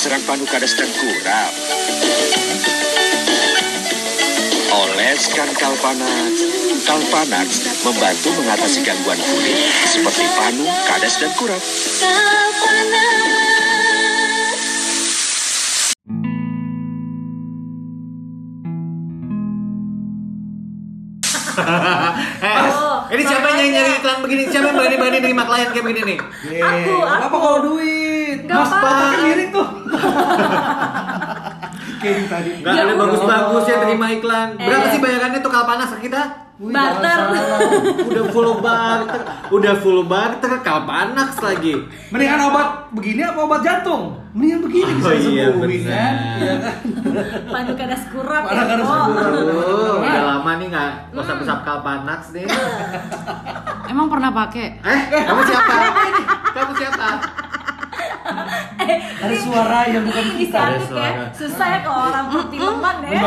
apa? terserang panu kadas dan kurap. Oleskan Kalpanax. Kalpanax membantu mengatasi gangguan kulit seperti panu, kadas, dan kurap. Eh, Oh, ini siapa yang nyari iklan begini? Siapa yang berani-berani nerima klien kayak begini nih? Aku, Apa aku. kalau duit? Gak Mas apa-apa. Pak miring tuh. Kayak tadi. Gak Ya ada udah. bagus-bagus ya terima iklan. Berapa Eh. sih bayarannya tuh kalpanas ke kita? Wih, Barter. Udah full barter, udah full barter kalpanas lagi. Mendingan obat begini apa obat jantung? Mendingan begini bisa Oh iya, sembuhin benar. kan? Iya kan? Pandu kadas kurap Pandu ya, kadas Bo. kurap. Oh, udah lama nih nggak usap-usap kalpanas nih. Emang pernah pakai? Eh, kamu siapa? Kamu siapa? Ada suara yang bukan kita. Ada ya. suara. Susah ya kalau orang perfilman ya.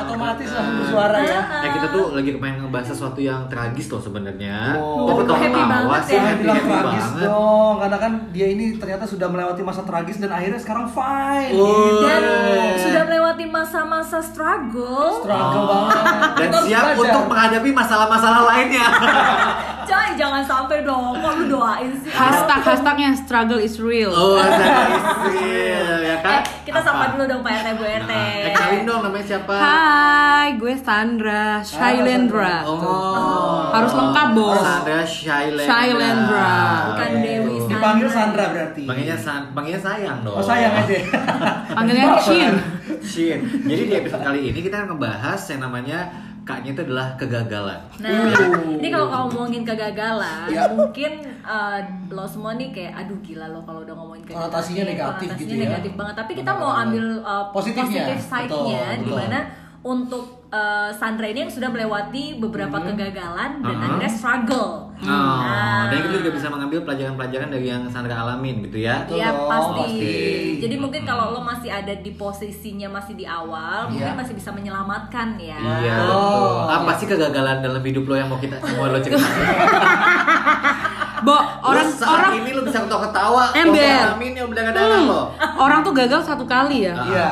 Otomatis langsung bersuara ya. Nah kita tuh lagi pengen ngebahas sesuatu yang tragis loh sebenarnya. Oh. Kok ketawa Happy tawa banget sih? ya. Happy, bilang happy tragis banget. dong, karena kan dia ini ternyata sudah melewati masa tragis dan akhirnya sekarang fine. Oh. Dan Eh. sudah melewati masa-masa struggle. Struggle banget. Dan siap untuk menghadapi masalah-masalah lainnya. Coy, jangan sampai dong. Kok lu doain sih? Hashtag hashtagnya struggle is real. Oh, saya istri, ya kan? Eh, kita sapa Apa? dulu dong Pak RT Bu RT. Nah, eh, kenalin dong namanya siapa? Hai, gue Sandra Shailendra. Oh. Harus lengkap, Bos. Sandra Shailendra. Shailendra. Bukan. Dewi Sandra. Dipanggil Sandra berarti. Panggilnya san, panggilnya sayang dong. Oh sayang aja. Panggilnya Shin. Shin. Jadi di episode kali ini kita akan ngebahas yang namanya kaknya itu adalah kegagalan. Nah, Uh. ini kalau kamu ngomongin kegagalan, Ya. mungkin uh, lo semua nih kayak aduh gila lo kalau udah ngomongin kegagalan. Konotasinya negatif konotasinya gitu ya. negatif banget. Tapi kita Benar, mau ambil uh, Positifnya. positive side-nya di mana untuk uh, Sandra ini yang sudah melewati beberapa kegagalan dan Uh-huh. akhirnya struggle. Oh, Nah. dan kita juga bisa mengambil pelajaran-pelajaran dari yang Sandra alamin gitu ya. Iya Betul, pasti. pasti. Jadi mungkin kalau lo masih ada di posisinya masih di awal, mungkin Iya. masih bisa menyelamatkan ya. Iya. Oh. betul. Apa sih kegagalan dalam hidup lo yang mau kita semua lo ceritain? Bo, orang orang saat orang ini lo bisa ketawa-ketawa. Ember. Lo alamin yang berdarah-darah Hmm, lo. orang tuh gagal satu kali ya. Ah. Iya.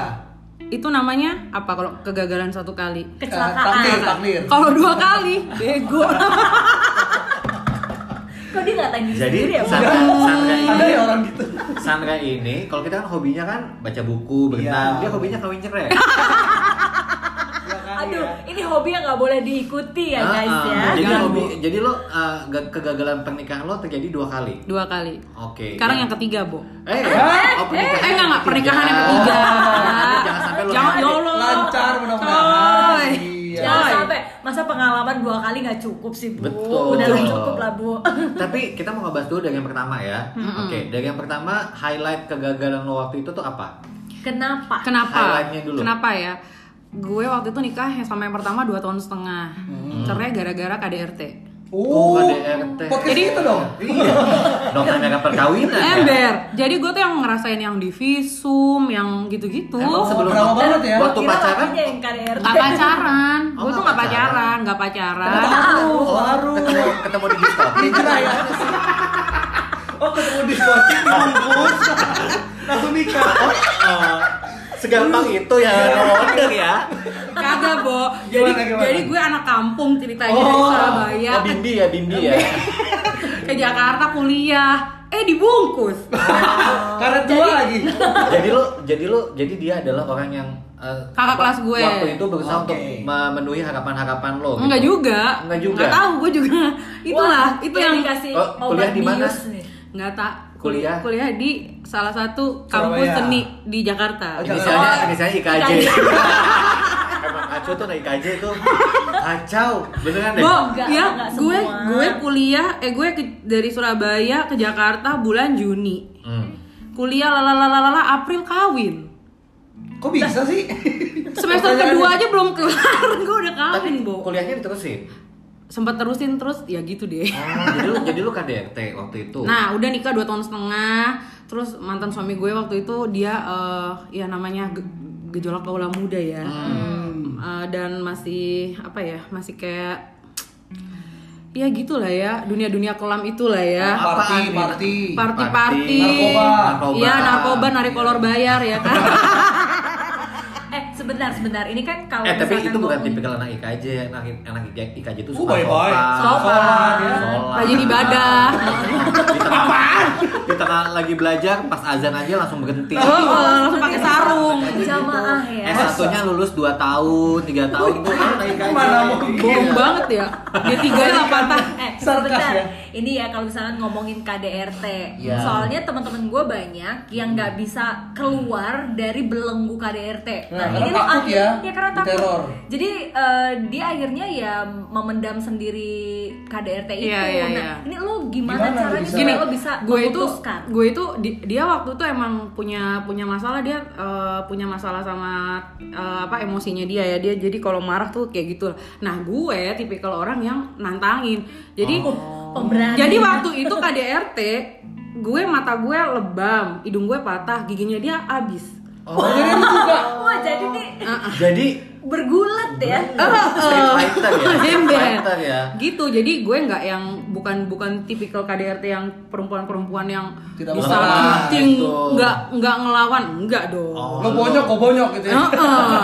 Itu namanya apa kalau kegagalan satu kali? Kecelakaan. Kalau dua kali, bego. Kok dia ngatain diri Jadi sendiri ya? Sandra, Sandra ini, Ada ya orang gitu. Sandra ini, kalau kita kan hobinya kan baca buku, berenang, Iya. dia hobinya kawin cerai. Aduh, iya. ini hobi yang nggak boleh diikuti ya Ah, guys ah. ya. Jadi Ganggu. hobi, jadi lo uh, ga- kegagalan pernikahan lo terjadi dua kali. Dua kali. Oke. Sekarang yang ketiga, Bo. Eh, Eh, oh, pernikahan eh, enggak, enggak, pernikahan yang Oh, ketiga. Jangan sampai lo Jangan, ya nyari. Allah. Lancar mudah-mudahan. Iya. Jangan sampai masa pengalaman dua kali nggak cukup sih bu. Betul. Udah nggak cukup lah bu. Tapi kita mau ngebahas dulu dari yang pertama ya. Oke, dari yang pertama highlight kegagalan lo waktu itu tuh apa? Kenapa? Kenapa? Highlightnya dulu. Kenapa ya? Gue waktu itu nikah yang sama yang pertama dua tahun setengah. Cerai gara-gara KDRT. Oh, KDRT. Podcast Jadi- itu dong. Iya. Dong kamera perkawinan. ya? Ember. Jadi gue tuh yang ngerasain yang di visum, yang gitu-gitu. Emang Oh, sebelum drama banget ya. Waktu Kira pacaran? lakinya yang KDRT. Gak pacaran. Oh, gue tuh nggak gak pacaran, gak pacaran. Baru, Oh, baru. ketemu ketemu di diskotik. Hijrah ya. Oh ketemu di diskotik dibungkus. Langsung nikah. Oh, segampang itu ya order ya. Kagak, Bo. Jadi, Gimana, gimana? jadi gue anak kampung ceritanya dari Oh. Surabaya Oh, bimbi ya, bimbi ya. ke Jakarta kuliah. Eh dibungkus. Karena tua lagi. jadi lo, jadi lo, jadi dia adalah orang yang eh, Kakak apa, kelas gue. Waktu itu berusaha Oke. untuk memenuhi harapan-harapan lo. gitu. Enggak juga. Enggak juga. Enggak tahu gue juga. Itulah, Wah, itu yang dikasih Oh, kuliah di mana? Enggak tak Kuliah? kuliah di salah satu kampus Surabaya. seni di Jakarta. Oh, Inisialnya, Oh, inisialnya IKJ. IKJ. Emang kacau tuh naik IKJ tuh. Kacau, beneran deh. Bo, Enggak, ya enggak gue semua. gue kuliah eh gue ke- dari Surabaya ke Jakarta bulan Juni. Hmm. Kuliah lalalalala April kawin. Kok bisa sih? Semester kedua aja belum kelar, gue udah Tapi kawin, Bo. kuliahnya diterusin. Sempat terusin terus ya gitu deh. Oh, jadi lu jadi lu KDRT waktu itu. Nah, udah nikah dua tahun setengah. Terus mantan suami gue waktu itu dia eh, ya namanya ge- gejolak kaula muda ya. Eh, dan masih apa ya? Masih kayak ya gitulah ya dunia-dunia kelam itulah ya Apaan Party, nih? party. party-party Narkoba. Narkoba. iya narkoba narik kolor bayar ya kan sebentar sebentar ini kan kalau Eh tapi misalkan itu bukan tipikal anak IKJ, anak anak IKJ itu Oh, suka sopan. Sopan. ya. Sholat. rajin ibadah Di tengah, di tengah lagi belajar pas azan aja langsung berhenti. oh, oh, langsung pakai sarung jamaah ya. S satunya lulus 2 tahun, 3 tahun itu anak IKJ. Mana mungkin. bohong banget ya dia tiga lah patah Eh, sebentar. Ini ya kalau misalnya ngomongin KDRT. Ya. Soalnya teman-teman gue banyak yang nggak bisa keluar dari belenggu KDRT. Nah, karena takut akhir- ya, ya karena takut. diteror. Jadi eh, dia akhirnya ya memendam sendiri KDRT itu. Iya, iya, nah, iya. ini lo gimana, Gimana lo caranya bisa- gini lo bisa gue itu memutuskan? gue itu di- dia waktu itu emang punya punya masalah dia eh, punya masalah sama eh, apa emosinya dia ya dia jadi kalau marah tuh kayak gitu nah gue tipikal orang yang nantangin jadi Pemberani. jadi waktu itu KDRT gue mata gue lebam hidung gue patah giginya dia abis Oh, Wah jadi nih jadi bergulat ya. Ya. Street Ember. fighter ya. gitu jadi gue nggak yang bukan bukan tipikal KDRT yang perempuan-perempuan yang Tidak bisa gitu. nggak nggak ngelawan enggak dong Oh. Lo bonyok, kok bonyok gitu ya. Heeh.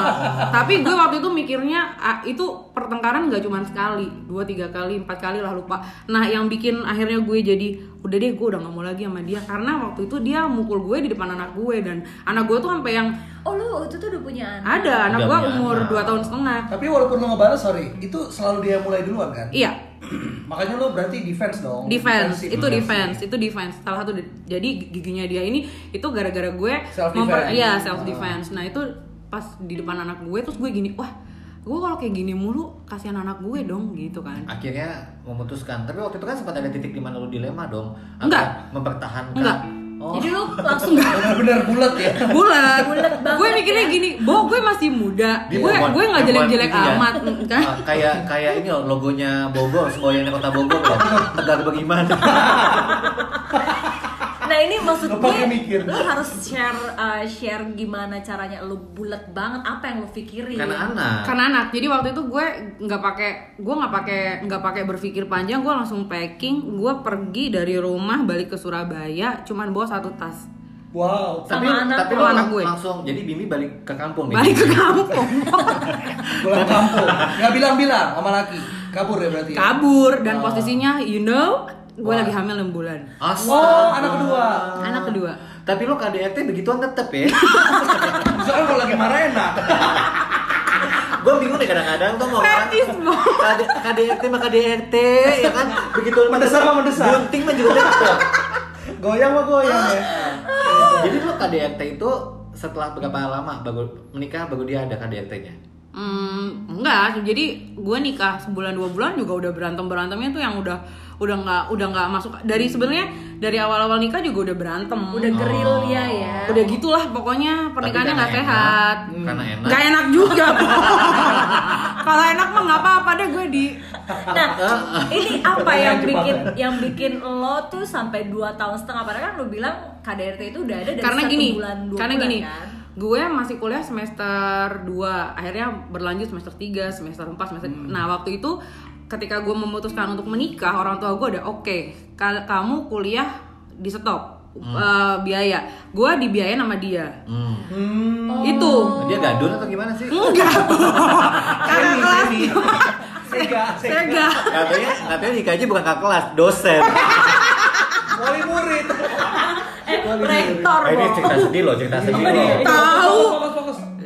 Tapi gue waktu itu mikirnya itu pertengkaran nggak cuma sekali, dua tiga kali, empat kali lah lupa. Nah yang bikin akhirnya gue jadi udah deh gue udah nggak mau lagi sama dia karena waktu itu dia mukul gue di depan anak gue dan anak gue tuh sampai yang Oh lu itu tuh udah punya anak. ada anak Udah gue umur anak. dua tahun setengah. Tapi walaupun lo ngebalas, sorry, itu selalu dia mulai duluan kan? Iya, Makanya lo berarti defense dong. defense Defensif. itu defense itu defense salah satu di- jadi giginya dia ini itu gara-gara gue Self memper- defense. iya self defense nah itu pas di depan anak gue terus gue gini wah gue kalau kayak gini mulu kasihan anak gue dong gitu kan Akhirnya memutuskan. Tapi waktu itu kan sempat ada titik di mana lu dilema dong. Enggak. Mempertahankan. Enggak. Oh. Jadi lu langsung Bener-bener bulat ya. bulat Bulat banget gue mikirnya ya. gini bo gue masih muda Dia gue gue nggak dia jelek mohon jelek ini ya. amat kan Ah, kayak kayak ini loh logonya Bogor, semboyannya kota Bogor loh. Tegar bagaimana? Nah ini maksud gue pakai mikir. lu harus share uh, share gimana caranya lu bulat banget apa yang lu pikirin. Karena anak. karena anak jadi waktu itu gue nggak pakai gue nggak pakai nggak pakai berpikir panjang gue langsung packing gue pergi dari rumah balik ke Surabaya cuman bawa satu tas Wow. tapi Sama anak tapi lo Anak gue. langsung jadi Bimi balik ke kampung nih. balik ke kampung Pulang kampung. Nggak bilang-bilang sama laki. Kabur ya berarti. ya? kabur dan Oh. posisinya you know gue lagi hamil 6 bulan Astaga. Oh, anak kedua. anak kedua Tapi lo KDRT begituan tetep ya. Misalkan kalau lagi marah enak. gue bingung deh kadang-kadang tuh mau orang. KD, KDRT mah KDRT ya kan begitu Mendesak mah mendesak. gunting mah juga tetep Goyang mah goyang ya. jadi lo KDRT itu setelah berapa lama baru menikah baru dia ada KDRT-nya Hmm, enggak, jadi gue nikah sebulan dua bulan juga udah berantem berantemnya tuh yang udah udah nggak udah nggak masuk. Dari sebenarnya dari awal-awal nikah juga udah berantem. Udah gerilya ya. udah gitulah pokoknya pernikahannya nggak sehat. enak, karena enak. Nggak enak juga kalau enak mah nggak apa-apa deh gue di Nah, ini apa yang bikin ya. yang bikin lo tuh sampai 2 tahun setengah? Padahal kan lo bilang KDRT itu udah ada dari karena satu gini bulan dua karena bulan gini kan. Gue masih kuliah semester 2 akhirnya berlanjut semester 3 semester 4 semester Hmm. nah waktu itu ketika gue memutuskan untuk menikah orang tua gue udah oke kal- kamu kuliah di stop eh, biaya gue dibiayain sama dia hmm. Hmm. itu dia gadun atau gimana sih enggak kakak kelas Sega, sega. sega katanya katanya nikah aja bukan kakak kelas dosen Wali murid. Rektor ini lo. cerita sedih loh cerita sedih loh Tahu.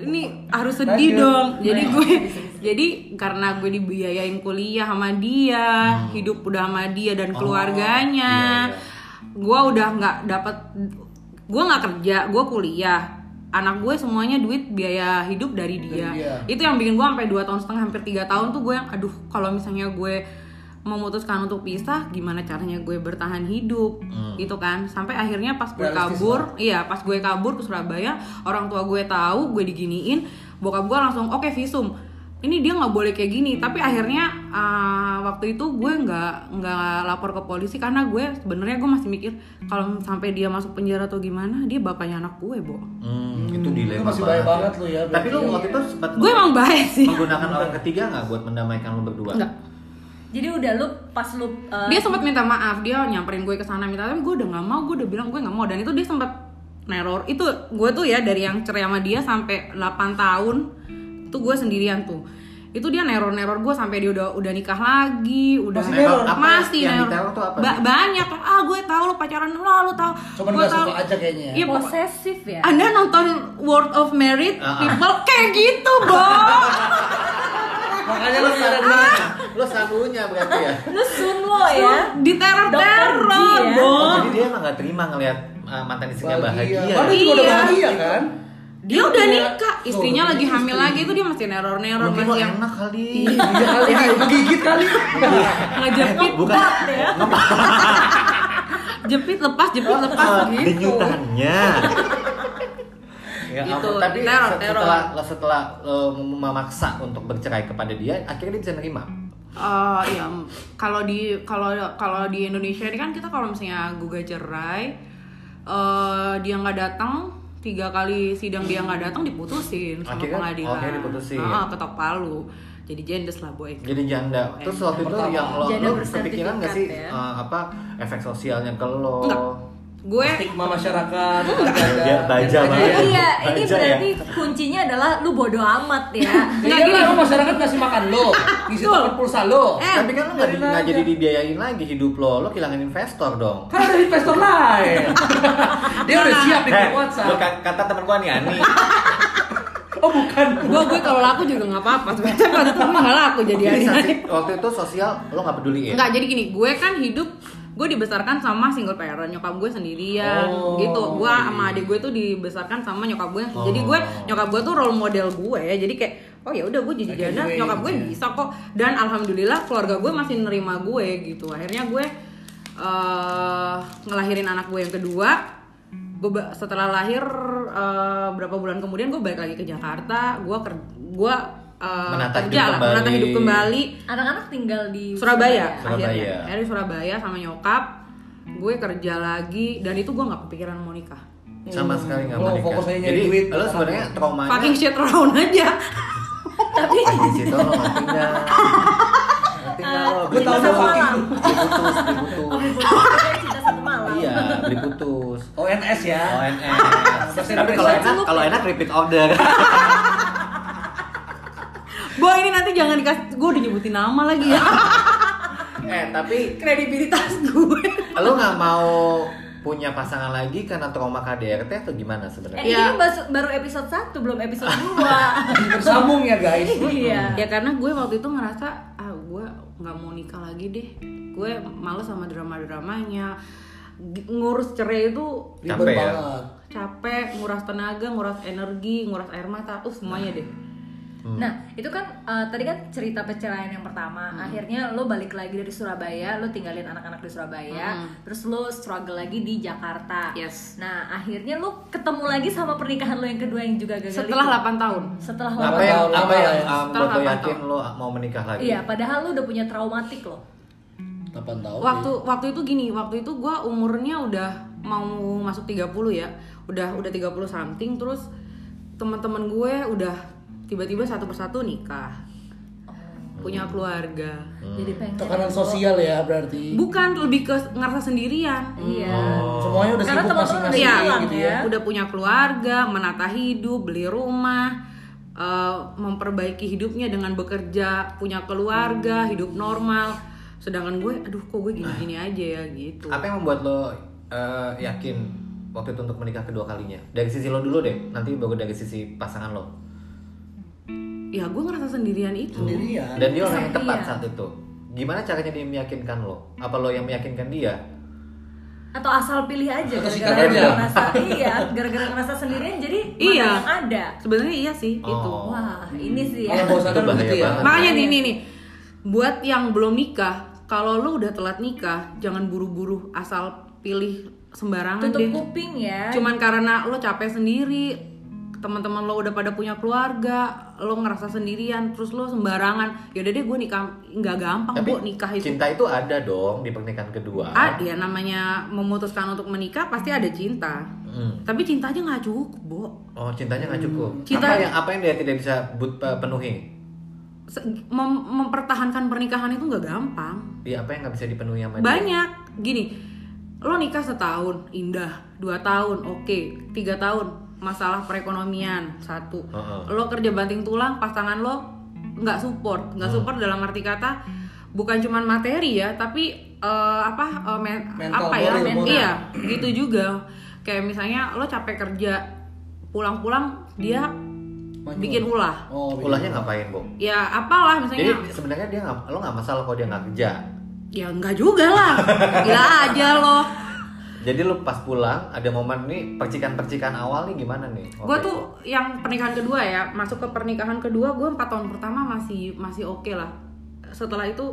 Ini harus sedih dong jadi gue jadi karena gue dibiayain kuliah sama dia hidup udah sama dia dan keluarganya iya, iya. gue udah nggak dapat gue nggak kerja gue kuliah anak gue semuanya duit biaya hidup dari dia. Dari dia. itu yang bikin gue sampai dua tahun setengah hampir tiga tahun tuh gue yang aduh kalau misalnya gue memutuskan untuk pisah gimana caranya gue bertahan hidup gitu kan. Sampai akhirnya pas gue Realistis kabur iya pas gue kabur ke Surabaya orang tua gue tahu gue diginiin bokap gue langsung oke visum. Ini dia nggak boleh kayak gini. Tapi akhirnya ah, waktu itu gue nggak nggak lapor ke polisi karena gue sebenarnya gue masih mikir kalau sampai dia masuk penjara atau gimana dia bapaknya anak gue bo. Hmm, itu Itu dilema masih bahaya banget lu ya, Tapi lu berarti. waktu itu sempat gue emang baik sih. menggunakan orang ketiga nggak buat mendamaikan lu berdua? Enggak. Jadi udah lu pas lu uh, dia sempat minta maaf dia nyamperin gue ke sana minta tapi gue udah nggak mau gue udah bilang gue nggak mau dan itu dia sempat neror itu gue tuh ya dari yang cerai sama dia sampai 8 tahun itu gue sendirian tuh itu dia neror neror gue sampai dia udah udah nikah lagi udah Masih neror? Apa masih yang neror tuh apa Ba- banyak ah gue tahu lo pacaran lo lo tahu Cuman gak tahu. aja kayaknya ya. Iya, posesif ya. anda nonton World of Merit Ah, ah. people kayak gitu bo Makanya lo sadar lo sabunya berarti ya Lu sun lo ya. di teror ya. oh, jadi dia emang gak terima ngelihat uh, mantan istrinya bahagia, Padahal juga udah Iya. bahagia kan? dia udah Iya. nikah istrinya Tuh, lagi istri. hamil lagi itu dia masih neror neror mungkin lo masih yang enak kali Iya kali, ngegigit kali. ngejepit bukan ya. jepit lepas jepit lepas Ah, gitu denyutannya Ya, Gitu, tapi teror, se- teror. setelah setelah lo mem- memaksa untuk bercerai kepada dia, akhirnya dia bisa nerima. Eh, ya kalau di kalau kalau di Indonesia ini kan kita kalau misalnya gugat cerai eh dia nggak datang tiga kali sidang dia nggak datang diputusin sama Akhirnya- pengadilan oke, diputusin. Ah, ketok palu jadi jendes lah boy Jadi janda. Terus waktu itu yang lo, Janda lo kepikiran gak sih ya. eh, apa efek sosialnya ke lo? Enggak. Gue Stigma masyarakat. Dia baja banget. Iya, ini ya. berarti kuncinya adalah lu bodoh amat ya. Nggak, Iya gini. lah, masyarakat ngasih makan lo, ngisi tempat pulsa lo. Eh, Tapi kan lo nggak nggak jadi dibiayain lagi hidup lo, lo kehilangan investor dong. Kan ada investor lain. Dia udah siap di grup lo WhatsApp. ka- kata temen gua nih Ani, Oh bukan. gue gue kalau laku juga nggak apa-apa sebenarnya waktu itu gue nggak laku jadi waktu itu sosial lo nggak peduli ya? Enggak, jadi gini, gue kan hidup gue dibesarkan sama single parent, nyokap gue sendirian Oh, gitu. Gue iya. sama adik gue tuh dibesarkan sama nyokap gue. Oh. Jadi gue nyokap gue tuh role model gue ya. Jadi kayak oh ya udah gue jadi Oke, janda, gue nyokap gue gitu ya. bisa kok. Dan alhamdulillah keluarga gue masih nerima gue gitu. Akhirnya gue eh ngelahirin anak gue yang kedua. Gue setelah lahir eh, berapa bulan kemudian gue balik lagi ke Jakarta. Gue gue eh, Menata hidup kerja lah, menata kembali. hidup kembali. Anak-anak tinggal di Surabaya, Surabaya. akhirnya di Surabaya sama nyokap gue kerja lagi dan itu gue nggak kepikiran mau nikah Sama sekali nggak Lo mau nikah. fokus aja nyari Jadi duit. lo sebenarnya traumanya fucking shit around aja Tapi di situ lo lo? Gue tau dong fucking. malam. Beli putus, beli putus. Oke, boleh. cinta satu malam. Iya, beli putus. ONS ya. ONS. Tapi kalau enak, kalau enak repeat order. gue ini nanti jangan dikasih gue udah nyebutin nama lagi ya eh, tapi kredibilitas gue lo nggak mau punya pasangan lagi karena trauma KDRT atau gimana Eh, sebenarnya? Iya. ini baru, baru episode 1, belum episode 2. Bersambung ya guys. iya. ya karena gue waktu itu ngerasa ah gue nggak mau nikah lagi deh gue males sama drama dramanya ngurus cerai itu Capek Ribet ya? banget. capek nguras tenaga nguras energi nguras air mata uh semuanya deh Nah, itu kan eh, tadi kan cerita perceraian yang pertama. Akhirnya lo balik lagi dari Surabaya, lo tinggalin anak-anak di Surabaya, Hmm. terus lo struggle lagi di Jakarta. Yes. Nah, akhirnya lo ketemu lagi sama pernikahan lo yang kedua yang juga gagal setelah itu. 8 tahun Setelah Apa lama yang tahun apa yang ya. um, buat lo yakin tahun. lo mau menikah lagi? Iya, padahal lo udah punya traumatik lo. 8 tahun. waktu waktu itu gini waktu itu gue umurnya udah mau masuk 30 ya udah udah 30 something terus teman-teman gue udah tiba-tiba satu persatu nikah. Punya keluarga. Jadi pengen Tekanan sosial ya berarti. bukan lebih ke ngerasa sendirian. Iya. Semuanya udah Karena sibuk teman-teman masing-masing udah Iya, hilang gitu ya. ya. udah punya keluarga menata hidup beli rumah eh, memperbaiki hidupnya dengan bekerja punya keluarga hidup normal. Sedangkan gue aduh kok gue gini-gini aja ya gitu. Apa yang membuat lo eh, yakin waktu itu untuk menikah kedua kalinya? Dari sisi lo dulu deh, nanti baru dari sisi pasangan lo. Ya gue ngerasa sendirian itu Sendirian. Dan dia orang yang tepat saat itu. Gimana caranya dia meyakinkan lo? Apa lo yang meyakinkan dia? Atau asal pilih aja gara-gara ngerasa iya, gara-gara ngerasa sendirian jadi mana Iya. yang ada. sebenarnya iya sih itu Oh. Wah, ini sih ya. sadar Itu bahaya begitu ya. banget. makanya nih nih nih buat yang belum nikah kalau lo udah telat nikah jangan buru-buru asal pilih sembarangan Tutup deh kuping ya. cuman karena lo capek sendiri teman-teman lo udah pada punya keluarga lo ngerasa sendirian terus lo sembarangan yaudah deh gue nikah nggak gampang Tapi bu nikah itu cinta itu ada dong di pernikahan kedua. ada ya namanya memutuskan untuk menikah pasti ada cinta Hmm. tapi cinta aja nggak cukup bu Oh cintanya nggak cukup. Cinta- Apa yang apa yang dia tidak bisa but, penuhi? se- mem- mempertahankan pernikahan itu nggak gampang Iya apa yang nggak bisa dipenuhi sama dia? banyak gini lo nikah setahun indah dua tahun oke tiga tahun masalah perekonomian satu. Heeh. lo kerja banting tulang pasangan lo nggak support. Nggak support dalam arti kata bukan cuman materi ya tapi eh, apa eh, men- Mental, apa ya men- iya gitu juga. Kayak misalnya lo capek kerja pulang-pulang dia Manyun. bikin ulah. Oh, Ulahnya ngapain, Bu? ya apalah Jadi misalnya sebenarnya dia nggak, lo nggak masalah kalau dia nggak kerja. ya enggak juga lah. Gila aja lo Jadi lo pas pulang ada momen nih percikan-percikan awal nih gimana nih? gue tuh yang pernikahan kedua ya masuk ke pernikahan kedua gue empat tahun pertama masih masih oke lah setelah itu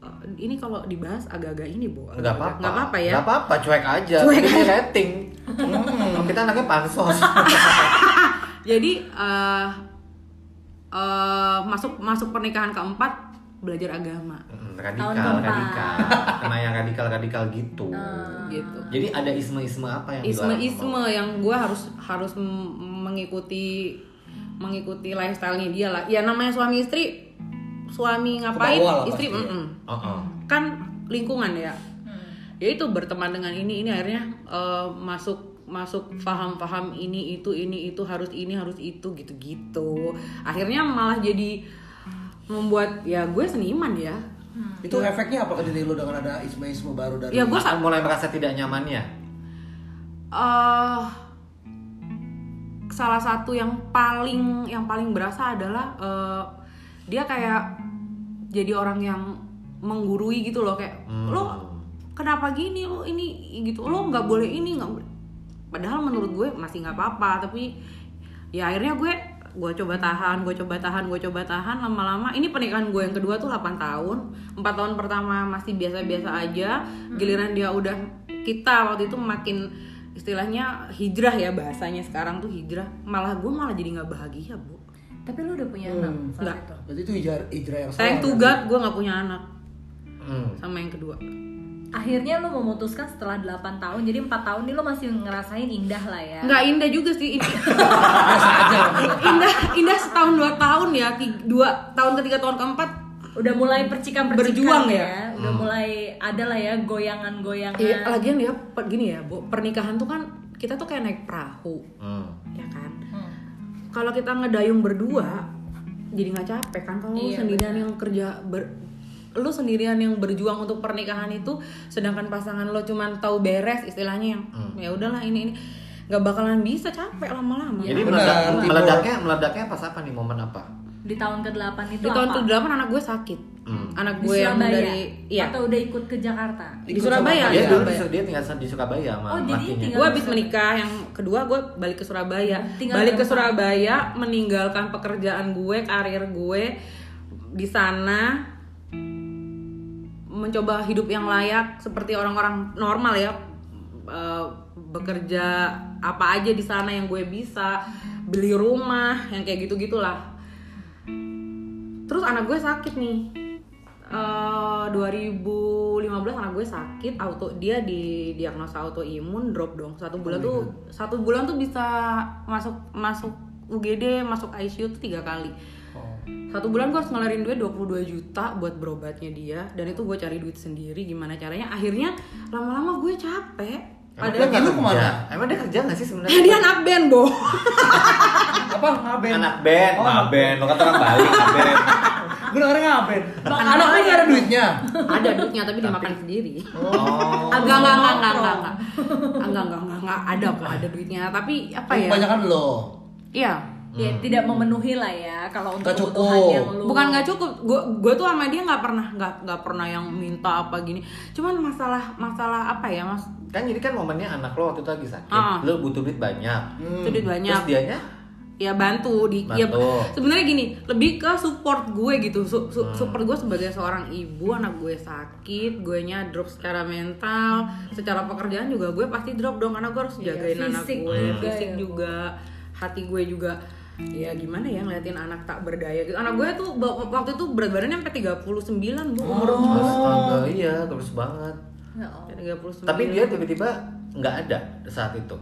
eh, ini kalau dibahas agak-agak ini bu nggak apa-apa. nggak apa-apa ya Nggak apa-apa, cuek aja. Cuek Ini rating. Hmm, kita anaknya pansos. jadi eh eh, masuk masuk pernikahan keempat belajar agama Hmm, Tahun radikal, keempat. radikal. Kena yang radikal-radikal gitu. gitu Jadi ada isme-isme apa yang sama isme-isme yang gue harus harus mengikuti mengikuti lifestyle-nya dia lah ya namanya suami istri suami ngapain bawah lah istri mm-mm. lo? Oh, oh. kan lingkungan ya ya itu berteman dengan ini ini akhirnya eh, masuk masuk paham-paham ini itu ini itu harus ini harus itu gitu-gitu akhirnya malah jadi membuat ya gue seniman ya Itu efeknya apa ke diri lu dengan ada isme-isme baru dari ya gue Akan mulai merasa tidak nyamannya. eh salah satu yang paling yang paling berasa adalah eh, dia kayak jadi orang yang menggurui gitu loh kayak Hmm. lo kenapa gini lo ini gitu lo nggak boleh ini nggak boleh padahal menurut gue masih nggak apa-apa tapi ya akhirnya gue gue coba tahan gue coba tahan gue coba tahan. Lama-lama ini pernikahan gue yang kedua tuh 8 tahun. 4 tahun pertama masih biasa-biasa aja. Giliran dia udah kita waktu itu makin istilahnya hijrah ya bahasanya sekarang tuh hijrah. Malah gue malah jadi nggak bahagia bu. Tapi lu udah punya anak Hmm. saat Nggak. itu. Berarti itu hijrah, hijrah yang sayang salah, tugat gue nggak punya anak. Hmm. sama yang kedua Akhirnya lu memutuskan setelah 8 tahun, jadi 4 tahun ini lu masih ngerasain indah lah ya. nggak indah juga sih lah. indah indah setahun dua tahun ya dua tahun ketiga tahun keempat Udah mulai percikan-percikan Berjuang ya. ya. Udah mulai ada lah ya goyangan-goyangan. Iya, lagian ya gini ya, Bu, pernikahan tuh kan kita tuh kayak naik perahu, Hmm. ya kan? Hmm. Kalau kita ngedayung berdua, jadi nggak capek kan? Kalau Iya, sendirian yang kerja ber, lu sendirian yang berjuang untuk pernikahan itu, sedangkan pasangan lo cuman tahu beres istilahnya yang ya udahlah ini ini nggak bakalan bisa capek lama-lama. Jadi meledak, tipe- meledaknya meledaknya pas apa nih momen apa? Di tahun ke-8 itu Di tahun apa? ke-8 anak gue sakit. Hmm. Anak Di gue yang dari iya. Atau udah ikut ke Jakarta? Di Ikut Surabaya, Dia di dulu di- dia tinggal di Surabaya sama Oh, jadi gue habis menikah yang kedua gue balik ke Surabaya Tinggal balik ke? Surabaya meninggalkan pekerjaan gue karir gue di sana mencoba hidup yang layak seperti orang-orang normal ya. Eh, bekerja apa aja di sana yang gue bisa beli rumah yang kayak gitu gitulah terus anak gue sakit nih. Eh, 2015 anak gue sakit auto dia di diagnosa autoimun drop dong. Satu bulan tuh satu bulan tuh bisa masuk masuk UGD masuk ICU tuh tiga kali. Oh satu bulan gue harus ngelarin duit 22 juta buat berobatnya dia dan itu gue cari duit sendiri gimana caranya akhirnya lama-lama gue capek ada Padahal lu ke mana? Emang dia kerja gak sih sebenarnya? Nah, dia anak band, Bo. Apa? Anak band? Anak band, oh. anak band. Lo kata orang Bali, anak band. Gue dengerin ngapain? Anak lu gak ada duitnya? ada duitnya, tapi dimakan sendiri. Oh. Agak, enggak, nggak nggak nggak enggak. Enggak, enggak, enggak. Ada kok, ada duitnya. Tapi apa ya? Kebanyakan lo. Iya. Ya tidak memenuhi lah ya kalau untuk kebutuhan cukup. yang lu bukan nggak cukup. Gue gue tuh sama dia nggak pernah nggak nggak pernah yang minta apa gini. Cuman masalah masalah apa ya mas? Kan jadi kan momennya anak lo waktu itu lagi sakit. Ah. Lo butuh duit banyak. Hmm. Itu duit banyak. Terus dianya ya bantu di ya Bantu. sebenarnya gini lebih ke support gue gitu Su- su- support gue sebagai seorang ibu anak gue sakit gue nya drop secara mental secara pekerjaan juga gue pasti drop dong karena gue harus Iya, jagain anak fisik gue juga fisik ya, juga hati gue juga ya gimana ya ngeliatin anak tak berdaya gitu anak gue tuh waktu itu berat badannya sampai 39 bu umur Astaga, iya, terus banget. Ya Allah. 39 Tapi dia tiba-tiba nggak ada saat itu.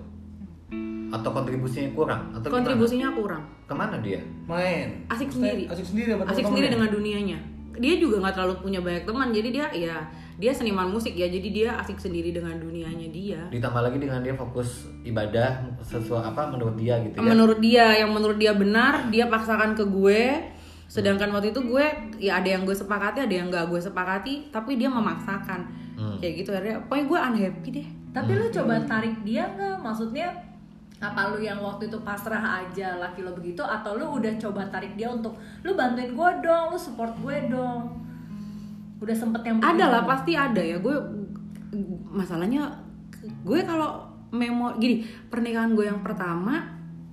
atau kontribusinya kurang atau kontribusinya kurang gimana? ke mana dia Main. Asik Maksudnya sendiri. Asik sendiri asik sendiri dengan dunianya dia juga nggak terlalu punya banyak teman jadi dia ya dia seniman musik ya jadi dia asik sendiri dengan dunianya dia. Ditambah lagi dengan dia fokus ibadah sesuai apa menurut dia gitu ya. Menurut dia yang menurut dia benar dia paksakan ke gue. Sedangkan waktu itu gue ya ada yang gue sepakati ada yang gak gue sepakati tapi dia memaksakan. Hmm. kayak gitu akhirnya pokoknya gue unhappy deh. Tapi lu coba tarik dia nggak? Maksudnya apa lu yang waktu itu pasrah aja laki lo begitu? Atau lu udah coba tarik dia untuk lu bantuin gue dong, lu support gue dong. Udah sempet yang ada lah pasti ada ya. Gue masalahnya gue kalau memo gini pernikahan gue yang pertama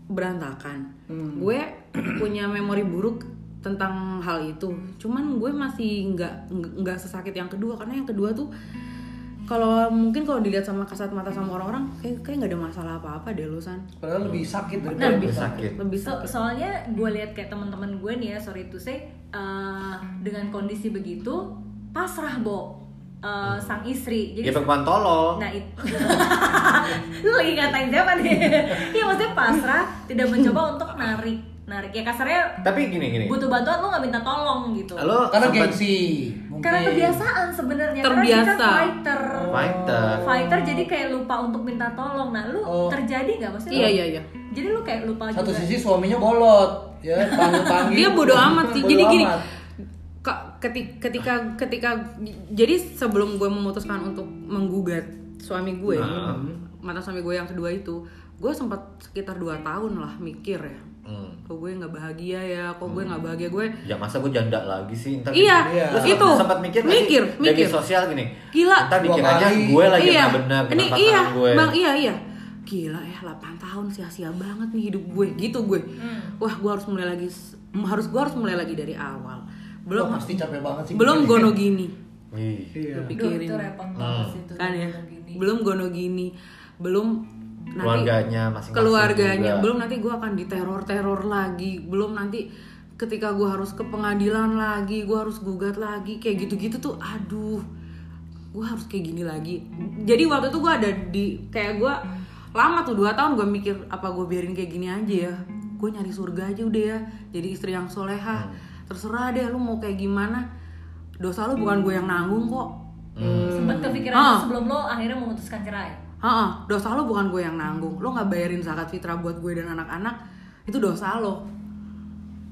berantakan. Gue punya memori buruk tentang hal itu. Cuman gue masih nggak nggak sesakit yang kedua. Karena yang kedua tuh kalau mungkin kalau dilihat sama kasat mata sama orang-orang kayak kayak nggak ada masalah apa-apa deh lu san. Padahal lebih sakit Nah, lebih sakit. lebih So- sakit. soalnya gue lihat kayak teman-teman gue nih ya sorry to say uh, dengan kondisi begitu pasrah bo. Uh, sang istri. Jadi perempuan tolol nah itu lu lagi ngatain siapa nih? Iya maksudnya pasrah tidak mencoba untuk narik narik. Ya kasarnya tapi gini gini. butuh bantuan lu nggak minta tolong gitu. Lo Karena gengsi. Mungkin. karena kebiasaan sebenarnya. Karena Terbiasa. kita fighter. Fighter. Fighter jadi kayak lupa untuk minta tolong. Nah lu Oh. terjadi nggak? Maksudnya iya iya iya. Jadi lu kayak lupa Satu juga. sisi suaminya bolot, ya panggil panggil. dia bodoh amat sih. Jadi gini amat. Ketika ketika ketika jadi sebelum gue memutuskan untuk menggugat suami gue Nah. mantan suami gue yang kedua itu gue sempat sekitar dua tahun lah mikir ya Hmm. kok gue nggak bahagia ya kok gue nggak bahagia gue Ya masa gue janda lagi sih ntar Iya, Iya. Sempat- itu. sempat mikir sih? Mikir, Dari mikir. sosial gini Gila. Ntar dikiranya kali. gue lagi iya nggak benar ini iya gue bang iya iya gila ya 8 tahun sia-sia banget nih hidup gue gitu gue wah gue harus mulai lagi harus gue harus mulai lagi dari awal belum. Wah, pasti capek banget sih. belum gono gini. Iya. Duh, pikirin. itu repot banget sih itu kan ya. gini. belum gono gini belum nanti Keluarganya masing-masing keluarganya. Juga. belum nanti gue akan diteror-teror lagi. Belum nanti ketika gue harus ke pengadilan lagi gue harus gugat lagi. Kayak gitu-gitu tuh aduh. Gue harus kayak gini lagi. Jadi waktu itu gue ada di kayak gue lama tuh dua tahun gue mikir apa gue biarin kayak gini aja ya? Gue nyari surga aja udah ya. Jadi istri yang soleha terserah deh lu mau kayak gimana dosa lu bukan gue yang nanggung kok sempat kepikiran Ah. sebelum lo akhirnya memutuskan cerai Heeh, dosa lo bukan gue yang nanggung. Lo nggak bayarin zakat fitrah buat gue dan anak-anak, itu dosa lo.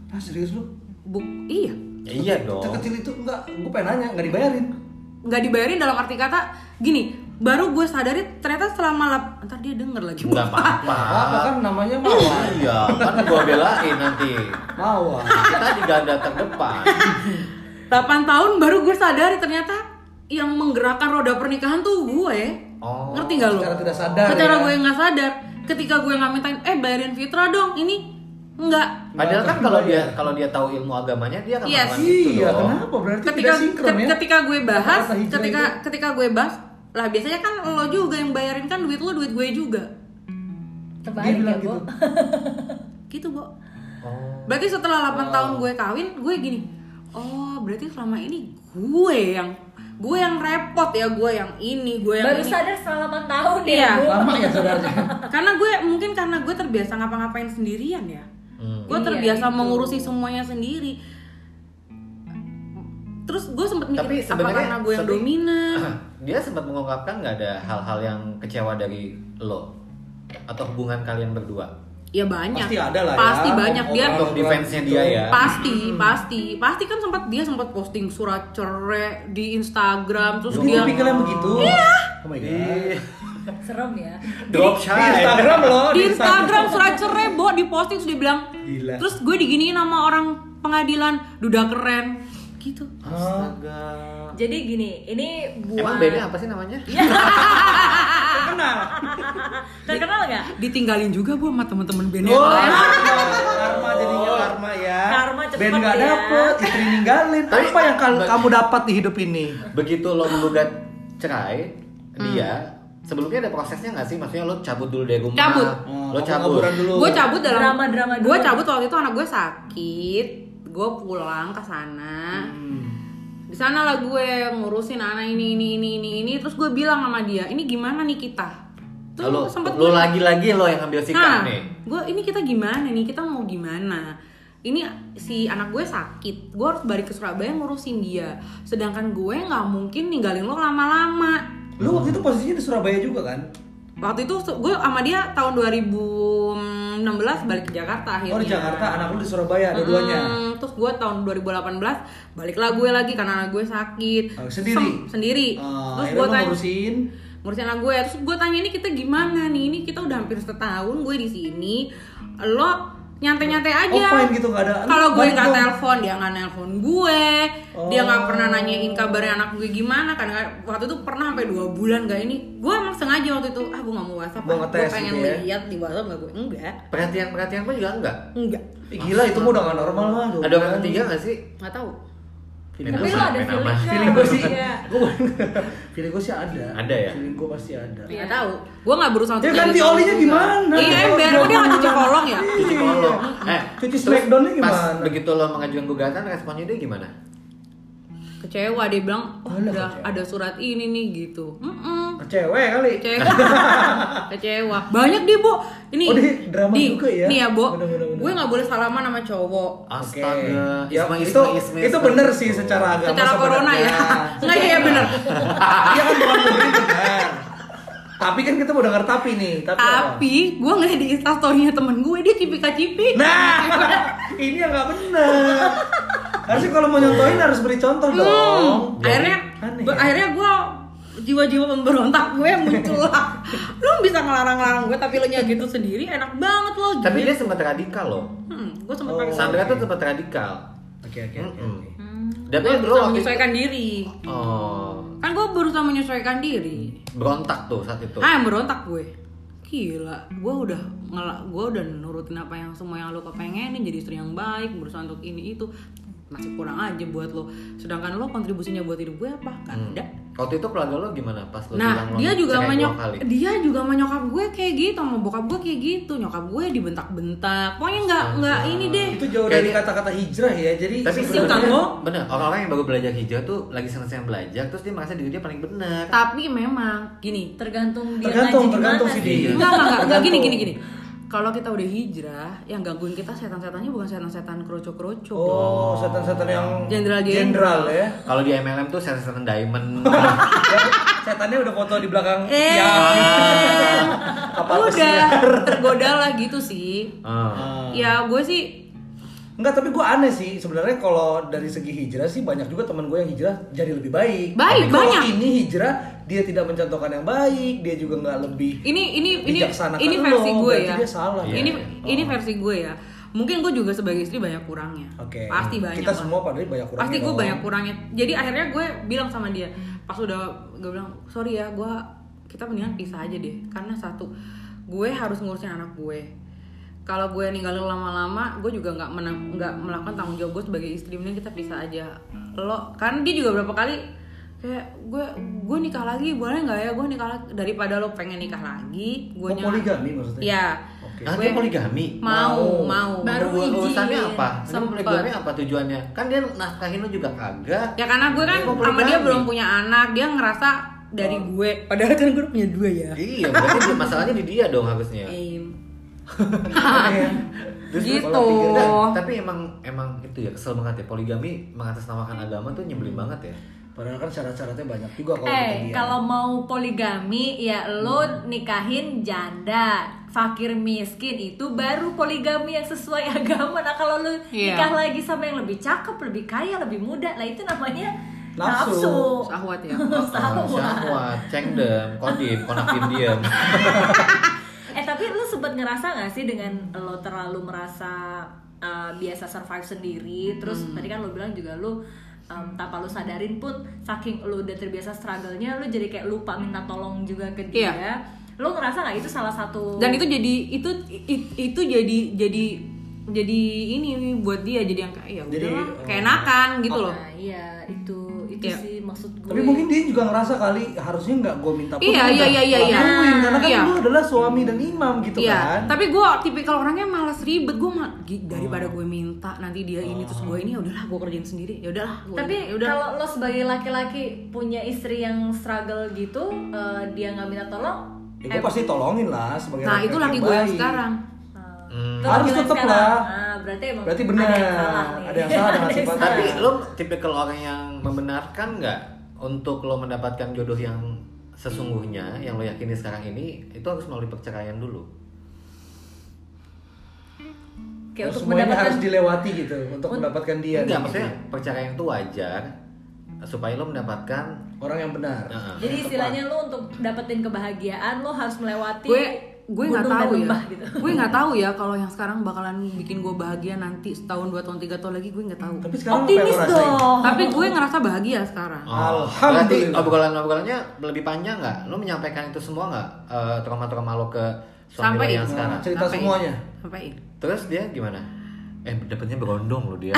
Ah serius lu? Buk, iya, Ya iya dong Sekecil itu enggak, gue pengen nanya, enggak dibayarin. nggak dibayarin dalam arti kata gini. Baru gue sadari ternyata selama lap, ntar dia denger lagi. Nggak apa-apa Apa kan namanya mawar. Iya kan gue belain nanti Mawar. Kita di ganda terdepan 8 tahun baru gue sadari ternyata yang menggerakkan roda pernikahan tuh gue. Oh Ngerti gak lo? Secara tidak sadar Secara ya. gue nggak sadar. Ketika gue nggak mintain, eh bayarin fitrah dong, ini enggak. Padahal kan kalau dia kalau dia tahu ilmu agamanya dia akan Yes. melakukan itu Iya, dong. kenapa? Berarti ketika tidak sinkron ke- ya? ketika gue bahas ketika itu. ketika gue bahas lah biasanya kan lo juga yang bayarin kan duit lo duit gue juga terbalik ya bilang bu gitu. gitu Bo Oh. berarti setelah 8 tahun gue kawin gue gini oh berarti selama ini gue yang gue yang repot ya gue yang ini gue yang baru ini sadar setelah 8 tahun Iya. ya Lama ya sadarnya. karena gue mungkin karena gue terbiasa ngapa-ngapain sendirian ya Hmm. gue Iya, terbiasa itu. mengurusi semuanya sendiri terus gue sempet mikir Tapi apa karena gue yang dominan Dia sempat mengungkapkan nggak ada hal-hal yang kecewa dari lo atau hubungan kalian berdua. ya banyak Pasti ada lah ya. pasti banyak dia Untuk defense-nya dia ya. pasti pasti pasti kan sempat dia sempat posting surat cerai di Instagram terus Jadi dia yang begitu. Iya. Oh my god. Ih, serem ya Drop Di shy. Instagram loh. di Instagram surat cerai bo di posting terus dia bilang Gila. terus gue diginiin sama orang pengadilan duda keren gitu Astaga. jadi gini ini buat Emang beda apa sih namanya? Kenal. terkenal nggak ditinggalin juga bu sama temen-temen band Oh, lain karma jadinya karma ya. Karma cepet Ben nggak ya. dapet, istri ninggalin. Tapi- Apa yang kal- kamu dapat di hidup ini? Begitu lo menggugat cerai, dia sebelumnya ada prosesnya nggak sih? Maksudnya lo cabut dulu dari rumah. Cabut. Lo Oh, cabut. kaburan dulu. gue cabut dalam Drama-drama gue cabut waktu itu anak gue sakit gue pulang ke sana Hmm. di sana lah gue ngurusin anak ini ini ini ini ini terus gue bilang sama dia ini gimana nih kita Tuh, Lo, sempet lo gua- lagi-lagi lo yang ambil sikap nah, nih. gue ini kita gimana nih? Kita mau gimana? Ini si anak gue sakit, gue harus balik ke Surabaya ngurusin dia. Sedangkan gue nggak mungkin ninggalin lo lama-lama. Lu waktu itu posisinya di Surabaya juga kan? Waktu itu gue sama dia tahun 2016 balik ke Jakarta akhirnya. Oh di Jakarta, anak lu di Surabaya dua-duanya. Hmm, terus gue tahun 2018 baliklah gue lagi karena anak gue sakit. Oh, sendiri? Sem- sendiri. Ah, terus gue tanya ngurusin ngurusin anak gue. Terus gue tanya ini kita gimana nih? Ini kita udah hampir setahun gue di sini. Lo nyantai-nyantai aja. offline gitu nggak ada. Kalau gue nggak telepon, dia nggak nelpon gue. Dia nggak Oh. pernah nanyain kabarnya anak gue gimana. Karena waktu itu pernah sampai dua bulan gak ini. Gue emang sengaja waktu itu, ah gue nggak mau WhatsApp. Mau ah. gue pengen gitu ya? lihat di WhatsApp nggak gue enggak, Perhatian-perhatian pun juga enggak. enggak, gila itu mah udah gak normal lah. Ada orang ketiga gak sih? nggak tahu. Feeling Tapi gue lo sih ada main feeling gue sih, Iya. gue feeling gue sih ada. Ada ya? Feeling gue pasti ada. Iya. Nggak tahu. Gue nggak berusaha untuk Ya ganti tahu olinya gimana? Iya ember, udah nggak cuci kolong ya. Cuci kolong. Eh, Cuci smackdownnya Pas gimana? begitu lo mengajukan gugatan, responnya dia gimana? Kecewa dia bilang, oh Alah, udah kecewa. ada surat ini nih gitu. Mm-mm. Cewek kali. Kecewa. Kecewa. Banyak dia, Bu. Ini Oh, dia drama di- juga ya? Nih ya, Bu. Bener, bener, bener. Gue nggak boleh salaman sama cowok. Oke. Astaga, Ya, Isma, itu Isma, Isma, itu bener sih secara agama Secara corona ya. sebenarnya. Enggak iya bener. Iya kan bukan benar. Tapi kan kita mau denger tapi nih, tapi, apa? Tapi gue ngeliat di instastorynya temen gue dia cipika-cipik. Nah, ini yang nggak benar. Harusnya kalau mau nyontohin harus beri contoh dong. Hmm. Akhirnya, Aneh ya? akhirnya gue jiwa-jiwa pemberontak gue muncul lah. Lu bisa ngelarang-larang gue tapi lu nya gitu sendiri enak banget lo. Tapi dia sempat radikal loh. hmm, gue sempet Oh. pakai Sandra tuh sempat radikal. Oke oke oke. Tapi gue lo berusaha itu- menyesuaikan diri. Oh, Kan gue berusaha menyesuaikan diri. berontak tuh saat itu. Ah, yang berontak gue. Gila, gue udah ngela, gue udah nurutin apa yang semua yang lo kepengenin jadi istri yang baik, berusaha untuk ini itu masih kurang aja buat lo. Sedangkan lo kontribusinya buat hidup gue apa? Gak Hmm. ada. Waktu itu keluarga lo gimana pas lo Nah, bilang lo dia juga cerai sama dua nyok kali? dia juga sama nyokap gue kayak gitu, sama bokap gue kayak gitu. Nyokap gue dibentak-bentak. Pokoknya nggak nggak ini deh. Itu jauh dari kata-kata hijrah ya. Jadi Tapi sebenarnya utang lo. bener orang-orang yang baru belajar hijrah tuh lagi senang-senang belajar terus dia merasa diri dia paling benar. Tapi memang gini, tergantung dia Tergantung, tergantung mana sih sih. dia. Enggak, enggak, enggak, enggak, gini, gini, gini. Kalau kita udah hijrah, yang gangguin kita setan-setannya bukan setan-setan kroco-kroco. Oh, setan-setan yang Jenderal-jenderal. jenderal ya. Kalau di MLM tuh setan-setan diamond. Ya, Setannya udah foto di belakang Eh, tiang. Kapal udah tergoda lah gitu sih. Ah. Ya gue sih Enggak, tapi gue aneh sih. Sebenarnya kalau dari segi hijrah sih banyak juga teman gue yang hijrah jadi lebih baik. Baik, Tapi banyak. ini hijrah dia tidak mencontohkan yang baik, dia juga nggak lebih ini ini ini ini kan versi lo, gue ya. dia salah. Iya, ini iya. ini versi gue ya. Mungkin gue juga sebagai istri banyak kurangnya. Oke. Pasti banyak. Kita semua padahal banyak kurangnya. Pasti gue banyak kurangnya. Jadi akhirnya gue bilang sama dia, pas udah gue bilang sorry ya, gue kita mendingan pisah aja deh. Karena satu, gue harus ngurusin anak gue. Kalau gue ninggalin lama-lama, gue juga nggak nggak melakukan tanggung jawab gue sebagai istri. Mending kita pisah aja. Lo, kan dia juga berapa kali kayak gue gue nikah lagi boleh nggak ya gue nikah lagi daripada lo pengen nikah lagi gue Oh, poligami maksudnya? ya Oke. Ah, Gue- poligami. mau mau Baru Ur- urusannya apa? Sempet. poligami apa tujuannya? Kan dia nafkahin lo juga kagak. Ya karena gue kan Dia sama dia belum punya anak, dia ngerasa dari gue. Padahal kan gue punya dua ya. Iya, berarti dia- masalahnya di dia dong harusnya. Iya. Terus Gitu. pikir- Nggak, tapi emang emang itu ya kesel banget ya poligami mengatasnamakan agama tuh nyebelin banget ya. Padahal kan syarat-syaratnya banyak juga kalau Eh, kalau mau poligami ya lo nikahin janda, fakir miskin itu baru poligami yang sesuai agama. Nah, kalau lo Iya. nikah lagi sama yang lebih cakep, lebih kaya, lebih muda, lah itu namanya Nafsu. nafsu. Sahwat ya. Oh, Sahwat. syahwat, cengdem, kodim, konakin diem. Eh tapi lu sempet ngerasa gak sih dengan lo terlalu merasa uh, biasa survive sendiri Terus Hmm. tadi kan lo bilang juga lu um, tanpa lu sadarin pun Saking lu udah terbiasa struggle-nya lu jadi kayak lupa minta tolong juga ke dia Iya. Lu ngerasa gak itu salah satu Dan itu jadi itu it- itu jadi jadi jadi ini buat dia jadi yang kayak ya udahlah oh. keenakan gitu loh. Nah iya itu itu Iya. sih maksud gue. Tapi mungkin dia juga ngerasa kali harusnya nggak gue minta pun Iya, lu iya, iya, iya, iya. lakuin, karena kan Iya. lu adalah suami dan imam gitu Iya, kan. tapi gue tipikal orangnya malas ribet gue daripada gue minta nanti dia ini terus gue ini ya udahlah gue kerjain sendiri. Ya udahlah Tapi kalau lo sebagai laki-laki punya istri yang struggle gitu, eh, dia nggak minta tolong, Ya gue pasti tolongin lah sebagai nah itu laki gue yang sekarang Hmm. Harus sekarang. lah. Nah, berarti emang Berarti benar. Ada yang salah nih. Ada yang salah dengan Ada yang sifatnya. salah. Tapi lo tipikal orang yang membenarkan nggak untuk lo mendapatkan jodoh yang sesungguhnya yang lo yakini sekarang ini itu harus melalui perceraian dulu. Kayak untuk semuanya mendapatkan harus dilewati gitu untuk Un- mendapatkan dia. Enggak, gitu. maksudnya perceraian itu wajar supaya lo mendapatkan orang yang benar. Nah, Jadi istilahnya lu untuk dapetin kebahagiaan lu harus melewati gue gue nggak tahu ya lembah gitu. gue nggak tahu ya kalau yang sekarang bakalan bikin gue bahagia nanti setahun dua tahun tiga tahun lagi gue nggak tahu Tapi sekarang Optimis lo dong. tapi gue ngerasa bahagia sekarang Oh, Alhamdulillah. Berarti obrolan-obrolannya lebih panjang nggak? Lo menyampaikan itu semua nggak eh, trauma-trauma lo ke suami lo Sampai yang sekarang? Nah, cerita Sampai- semuanya. sampai Terus dia gimana? Eh dapetnya berondong lo dia.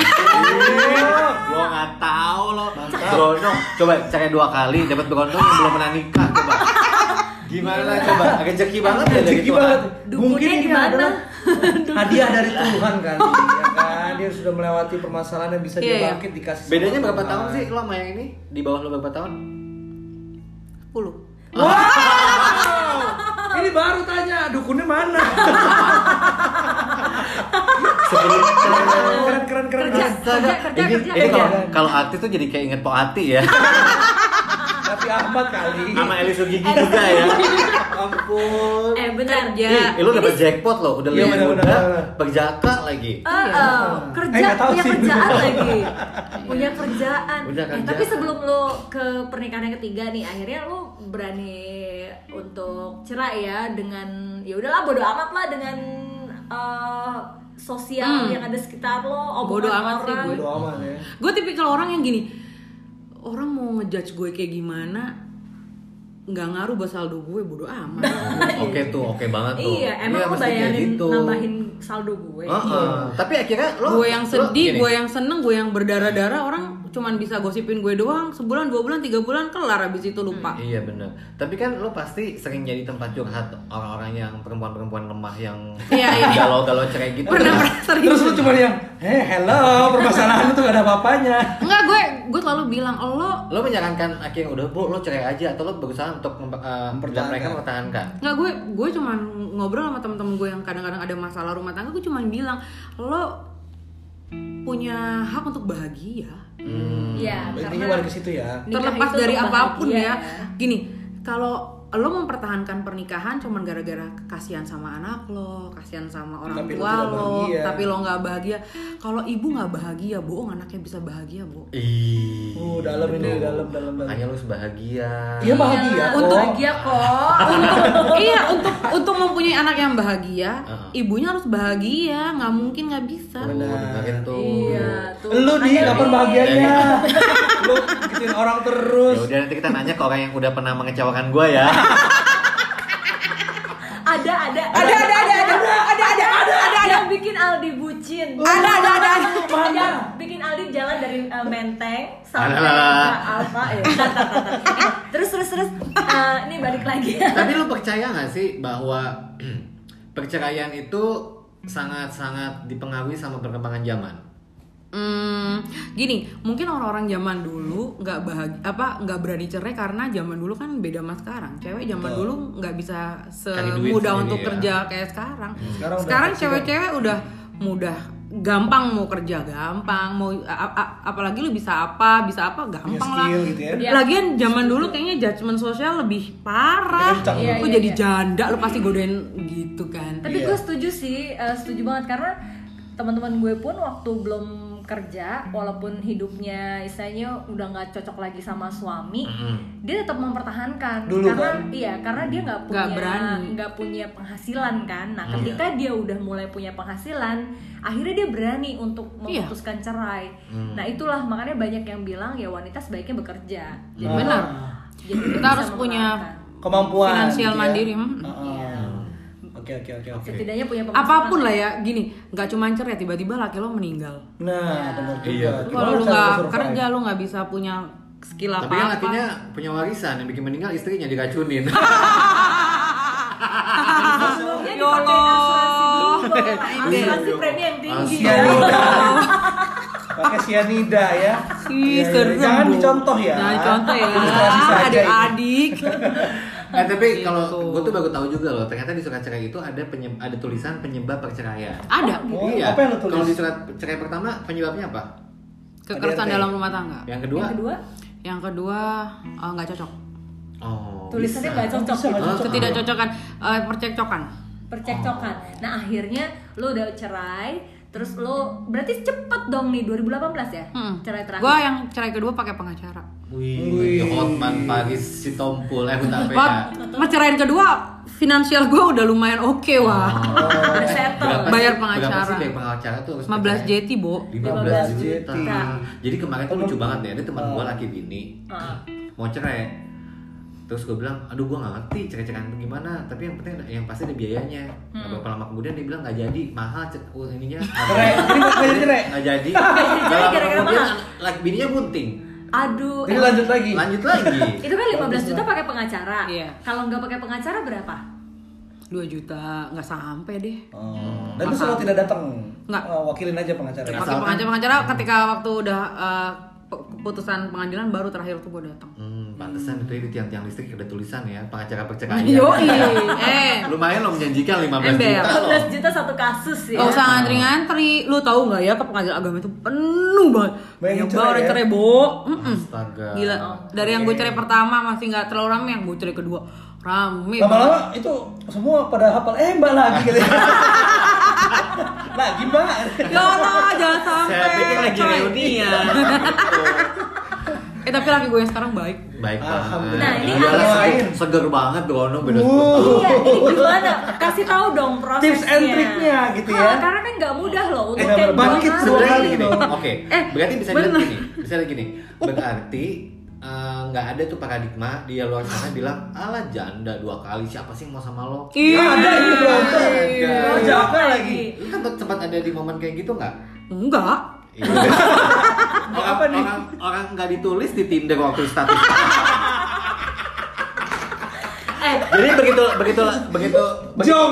Gua nggak tahu lo. Berondong. Coba cari dua kali dapat berondong yang belum pernah nikah coba. Gimana coba? Rezeki banget ya dari Tuhan. banget. Mungkin di ini mana? adalah hadiah dari Tuhan kan, ya kan? Dia sudah melewati permasalahan yang bisa Iya, dia iya. bangkit dikasih. Bedanya berapa Tuhan. tahun sih lo sama yang ini? Di bawah lo berapa tahun? 10 Wow! ini baru tanya dukunnya mana? Sebelum keren keren keren. Kerja, keren. kerja, kerja, ini, kerja, kerja. kalau artis tuh jadi kayak inget Po Ati ya. Tapi Ahmad kali. sama Eli Sugigi juga ya. Ampun. Eh benar. Kerja. Ih, lu dapat jackpot loh, udah Iya, lebih muda, berjaka lagi. Eh, eh, kerja Eh, punya sih. kerjaan lagi punya kerjaan Punya Eh, kerjaan. tapi sebelum lo ke pernikahan yang ketiga nih akhirnya lo berani untuk cerai ya dengan ya udahlah bodo amat lah dengan eh, sosial Hmm. yang ada sekitar lo Bodo omongan amat sih orang. gue. Bodo amat ya. gue tipikal orang yang gini orang mau ngejudge gue kayak gimana nggak ngaruh buat saldo gue bodo amat Oke tuh, oke banget tuh. iya emang lo mesti kayak bayarin gitu. nambahin saldo gue Heeh. Tapi akhirnya lo gue yang lo sedih gue yang seneng gue yang berdarah-darah orang cuman bisa gosipin gue doang sebulan dua bulan tiga bulan kelar abis itu lupa Iya bener Tapi kan lo pasti sering jadi tempat curhat orang-orang yang perempuan-perempuan lemah yang Iya, iya. galau-galau cerai gitu. pernah pernah sering Terus lu cuma yang, eh hello, permasalahan itu gak ada apa-apanya. Enggak, gue gue selalu bilang lo Lo menyarankan akhirnya udah bu lo cerai aja atau lo berusaha untuk eh, Mempertahankan. mereka mempertahankan. Enggak gue gue cuman ngobrol sama temen-temen gue yang kadang-kadang ada masalah rumah tangga gue cuman bilang lo punya hak untuk bahagia Hmm. Iya, Intinya karena balik ke situ ya. Terlepas dari apa pun bahagia, ya ya. gini kalau lo mempertahankan pernikahan cuman gara-gara kasihan sama anak lo kasihan sama orang Tapi lo tua lo bahagia. tapi lo nggak bahagia kalau ibu nggak bahagia bohong anaknya bisa bahagia Ih. Oh, dalam ini, betul. dalam, dalam, dalam. Makanya lo sebahagia. Iya bahagia kok. Untuk- bahagia kok untuk iya untuk untuk mempunyai anak yang bahagia ibunya harus bahagia nggak mungkin nggak bisa dengerin tuh. iya tuh Lu di kapan bahagianya? lu gituin orang Ya terus. udah nanti kita nanya ke orang yang udah pernah mengecewakan gue ya. Ada ada. Ada ada ada ada. Ada ada ada. Ada yang bikin Aldi bucin. Ada ada ada ada. Bikin Aldi jalan dari uh, Menteng sampai Alfa ya. Eh, terus terus terus. Uh, ini balik lagi. Tapi lo percaya nggak sih bahwa perceraian itu sangat-sangat dipengaruhi sama perkembangan zaman? Hmm, gini, mungkin orang-orang zaman dulu nggak bahagia apa nggak berani cerai karena zaman dulu kan beda sama sekarang. Cewek zaman Betul. dulu nggak bisa semudah untuk ya. kerja kayak sekarang. Sekarang udah Sekarang cewek-cewek udah mudah gampang mau kerja gampang mau a- a- apalagi lu bisa apa bisa apa gampang lah skill gitu ya. Iya. lagian zaman dulu kayaknya judgement sosial lebih parah lu iya, jadi iya. janda lu pasti godain gitu kan tapi Iya. gue setuju sih eh, setuju banget karena teman-teman gue pun waktu belum kerja walaupun hidupnya istilahnya udah nggak cocok lagi sama suami Mm-mm. dia tetap mempertahankan Dulu karena kan? iya karena dia nggak Nggak punya berani. nggak punya penghasilan kan nah Hmm. ketika dia udah mulai punya penghasilan akhirnya dia berani untuk Iya. memutuskan cerai Hmm. nah itulah makanya banyak yang bilang ya wanita sebaiknya bekerja jadi Nah, benar jadi Kita harus punya. Kemampuan. Finansial gitu ya. mandiri, hmm. Iya. Oke oke oke oke. setidaknya punya penghasilan apa pun lah ya gini nggak cuma cerai tiba-tiba laki lo meninggal Nah, benar juga. Iya. Kalau lu cara nggak kerja lu nggak bisa punya skill apa Tapi apa akhirnya punya warisan yang bikin meninggal istrinya diracunin. Sebelumnya Ya asuransi asuransi premi yang tinggi ya. Pakai sianida ya. Ih, Iya, iya. serem, Jangan dicontoh ya. Jangan contoh ya, adik-adik. Eh tapi kalau Gitu. gue tuh baru tahu juga loh, ternyata di surat cerai itu ada penyeb- ada tulisan penyebab perceraian. ada Oh, iya. apa yang lo tulis? Kalau di surat cerai pertama penyebabnya apa? kekerasan dalam rumah tangga Yang kedua? Yang kedua, yang kedua eh, nggak cocok Oh. tulisannya nggak cocok. Bisa gitu. cocok? ketidakcocokan eh, percekcokan Percekcokan. Nah akhirnya lo udah cerai, terus lo berarti cepet dong nih 2018 ya Hmm. cerai terakhir. gue yang cerai kedua pakai pengacara Wih, Hotman Paris si Tompul eh bentar ngecerain kedua finansial gue udah lumayan oke wah udah settle. Berapa Bayar pengacara. Berapa sih bayar pengacara tuh harus 15 percaya? JT bo 15 15 juta. juta. Jadi kemarin tuh lucu banget ya, ada teman gua Oh. laki bini Ah. mau cerai. Terus gue bilang, aduh gua nggak ngerti cerai-ceraian itu gimana. Tapi yang penting ada- yang pasti ada biayanya. Nah, Hmm. berapa lama kemudian dia bilang nggak jadi, mahal uh, ininya. Cerai. Jadi nggak jadi cerai. Nggak jadi. Nggak lama kemudian mahal. laki bininya bunting. Aduh. Eh, lanjut lagi. Lanjut lagi. Itu kan 15 juta pakai pengacara. Iya. Kalau nggak pakai pengacara berapa? 2 juta nggak sampai deh Oh. Dan lu selalu tidak datang. Nggak. Eh, wakilin aja pengacara. Pakai Asalkan- pengacara pengacara ketika waktu udah eh, pe- keputusan pengadilan baru terakhir tuh gue datang Hmm, pantesan itu ya di tiang-tiang listrik ada tulisan ya, pengacara perceraian. Yoi, eh Lumayan lo menjanjikan 15 Ember. juta loh. 15 juta satu kasus ya. Gak usah ngantri-ngantri, lu tahu nggak ya ke pengadilan agama itu penuh banget. Banyak cerai banget ya? cerai, Bo. Astaga. Gila. Dari yang gue cerai pertama masih nggak terlalu rame, yang gue cerai kedua rame. Lama-lama itu semua pada hafal eh mbak lagi gitu. lagi mbak. Ya Allah, jangan sampai. Saya pikir lagi reunian. Eh tapi laki gue yang sekarang baik. Baik banget. Nah, ini harus- seger- seger banget Brono beda Uh. 10 tahun. Iya, ini gimana? Kasih tahu dong prosesnya. Tips and triknya gitu ya. Ah, karena kan nggak mudah loh untuk Eh, kayak bangkit dua kali dong. oke. Eh, berarti bisa dilihat gini, bisa dilihat gini. Berarti eh, nggak ada tuh paradigma di luar sana bilang ala janda dua kali siapa sih yang mau sama lo? Ih, ada ini bro. Ada. Oh, Jaka lagi. Lu kan sempat ada di momen kayak gitu nggak? Enggak. Iya. orang, Apa nih? Orang orang nggak ditulis di Tinder waktu status. Eh, Jadi begitu begitu begitu begitu, Jom.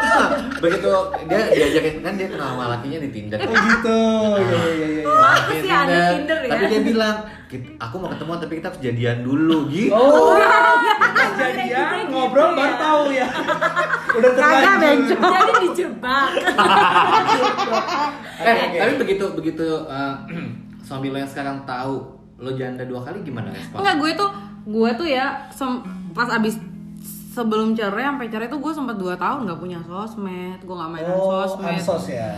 begitu dia diajakin kan dia kenal sama lakinya di Tinder. Oh gitu. Iya iya iya. iya. Sih ada Tinder ya. Tapi dia bilang, "Kit- aku mau ketemu tapi kita harus jadian dulu gitu. Oh. Kira-kira Jadian gitu ngobrol ya. baru tahu ya. Udah terlanjur. Jadi dijebak. eh, tapi begitu begitu uh, suami lo yang sekarang tahu lo janda dua kali gimana respon? Enggak, gue tuh gue tuh ya sem- pas abis sebelum cerai sampai cerai tuh gue sempat 2 tahun nggak punya sosmed, gue nggak mainan Oh, sosmed. ansos ya.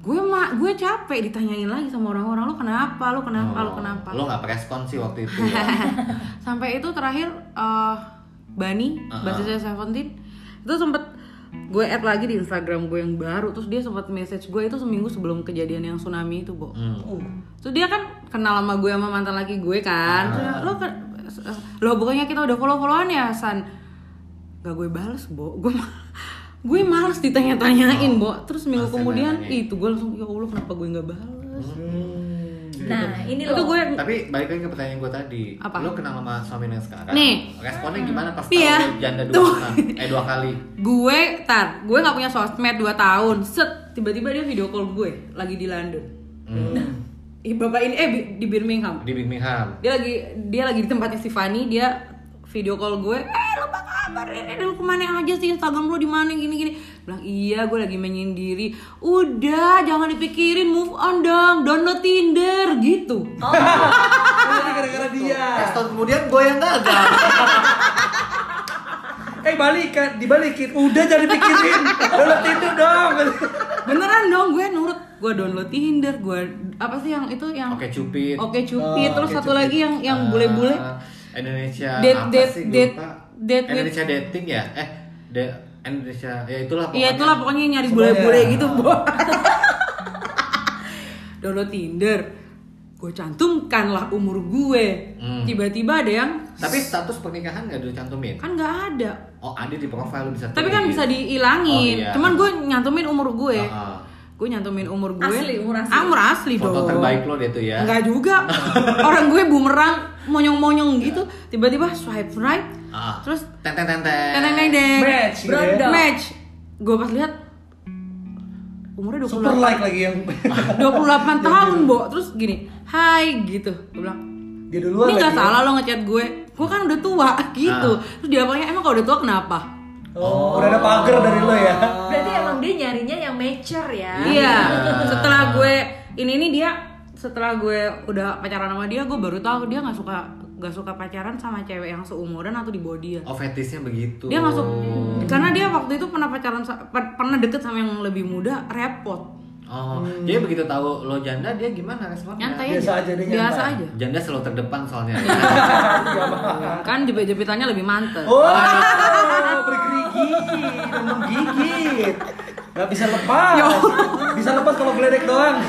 Gue mah gue capek ditanyain lagi sama orang-orang lu kenapa, lu kenapa, lu Oh, kenapa. Lo nggak respon sih waktu itu. ya? sampai itu terakhir eh Bani Uh-uh. bahasa Seventeen itu sempet gue add lagi di Instagram gue yang baru terus dia sempat message gue itu seminggu sebelum kejadian yang tsunami itu bo Hmm. Uh. terus dia kan kenal sama gue sama mantan laki gue kan Terus dia, lo kan lo bukannya kita udah follow followan ya San gak gue bales bo gue ma- gue males ditanya-tanyain bo terus minggu Males kemudian itu gue langsung ya allah kenapa gue nggak bales Hmm. Nah, ini itu loh. gue Tapi balik lagi ke pertanyaan gue tadi. Apa? Lo kenal sama suami yang sekarang? Nih. Responnya gimana pas Iya. tahu lo janda dua Tuh. kali? Eh dua kali. gue tar gue nggak punya sosmed 2 tahun set tiba-tiba dia video call gue lagi di London Hmm. Ih, bapak ini eh di Birmingham Di Birmingham. dia lagi dia lagi di tempatnya Fanny dia video call gue eh lu apa kabar eh lu ke mana aja sih Instagram lu di mana gini gini bilang iya gue lagi menyendiri udah jangan dipikirin move on dong download Tinder gitu Oh, Ini gara-gara dia. Setahun kemudian gue yang gagal. Eh balikan, dibalikin. Udah jadi pikirin. Download Tinder dong. beneran dong gue nurut gue download Tinder gue apa sih yang itu yang Oke cupid. Oke cupid Oh, terus satu Cupid. lagi yang yang Eh, bule-bule Indonesia Date- apa date- sih date- lupa. date Indonesia dating ya? Eh, de- Indonesia ya itulah Iya itulah pokoknya nyari bule-bule gitu bo. Download Tinder, gue cantumkan lah umur gue. Hmm. Tiba-tiba ada yang Tapi status pernikahan nggak dulu cantumin? kan nggak ada. Oh ada di profile lu bisa. Tapi kan bisa dihilangin. Oh, iya. Cuman gue nyantumin umur gue. Ah, ah. Gue nyantumin umur gue. Asli, umur asli. Ah, umur asli Foto dong. terbaik lo deh tuh ya. Enggak juga. Orang gue bumerang monyong-monyong gitu. Tiba-tiba swipe right. Ah. Terus ten ten ten ten. deng. Match gitu ya. Match. Gue pas lihat umurnya 28 Super like lagi yang 28 tahun, Bo. Terus gini, "Hai" gitu. Gue bilang, dia duluan "Ini nggak ya. salah lo ngechat gue." gue kan udah tua gitu Ah. terus dia bilangnya emang kalau udah tua kenapa Oh, udah ada pagar dari lo ya. Berarti emang dia nyarinya yang mature ya. Iya, setelah gue ini ini dia setelah gue udah pacaran sama dia, gue baru tahu dia nggak suka nggak suka pacaran sama cewek yang seumuran atau di bawah dia. Oh fetisnya begitu. Dia nggak suka karena dia waktu itu pernah pacaran pernah deket sama yang lebih muda, repot. Oh, dia begitu tahu lo janda dia gimana responnya? Nyantai Biasa aja dia Biasa aja. Janda selalu terdepan soalnya. Kan jepit-jepitannya lebih mantep. Oh, bergerigi dan menggigit. Gak bisa lepas. Bisa lepas kalau geledek doang.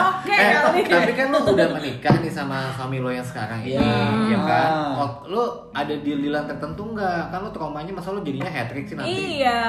Oke, eh, kali. tapi kan lo udah menikah nih sama suami lo yang sekarang ini, Iya. ya kan? Ah. Oh, lo ada deal-dealan tertentu nggak? Kan lo traumanya masa lo jadinya hat trick sih nanti. Iya.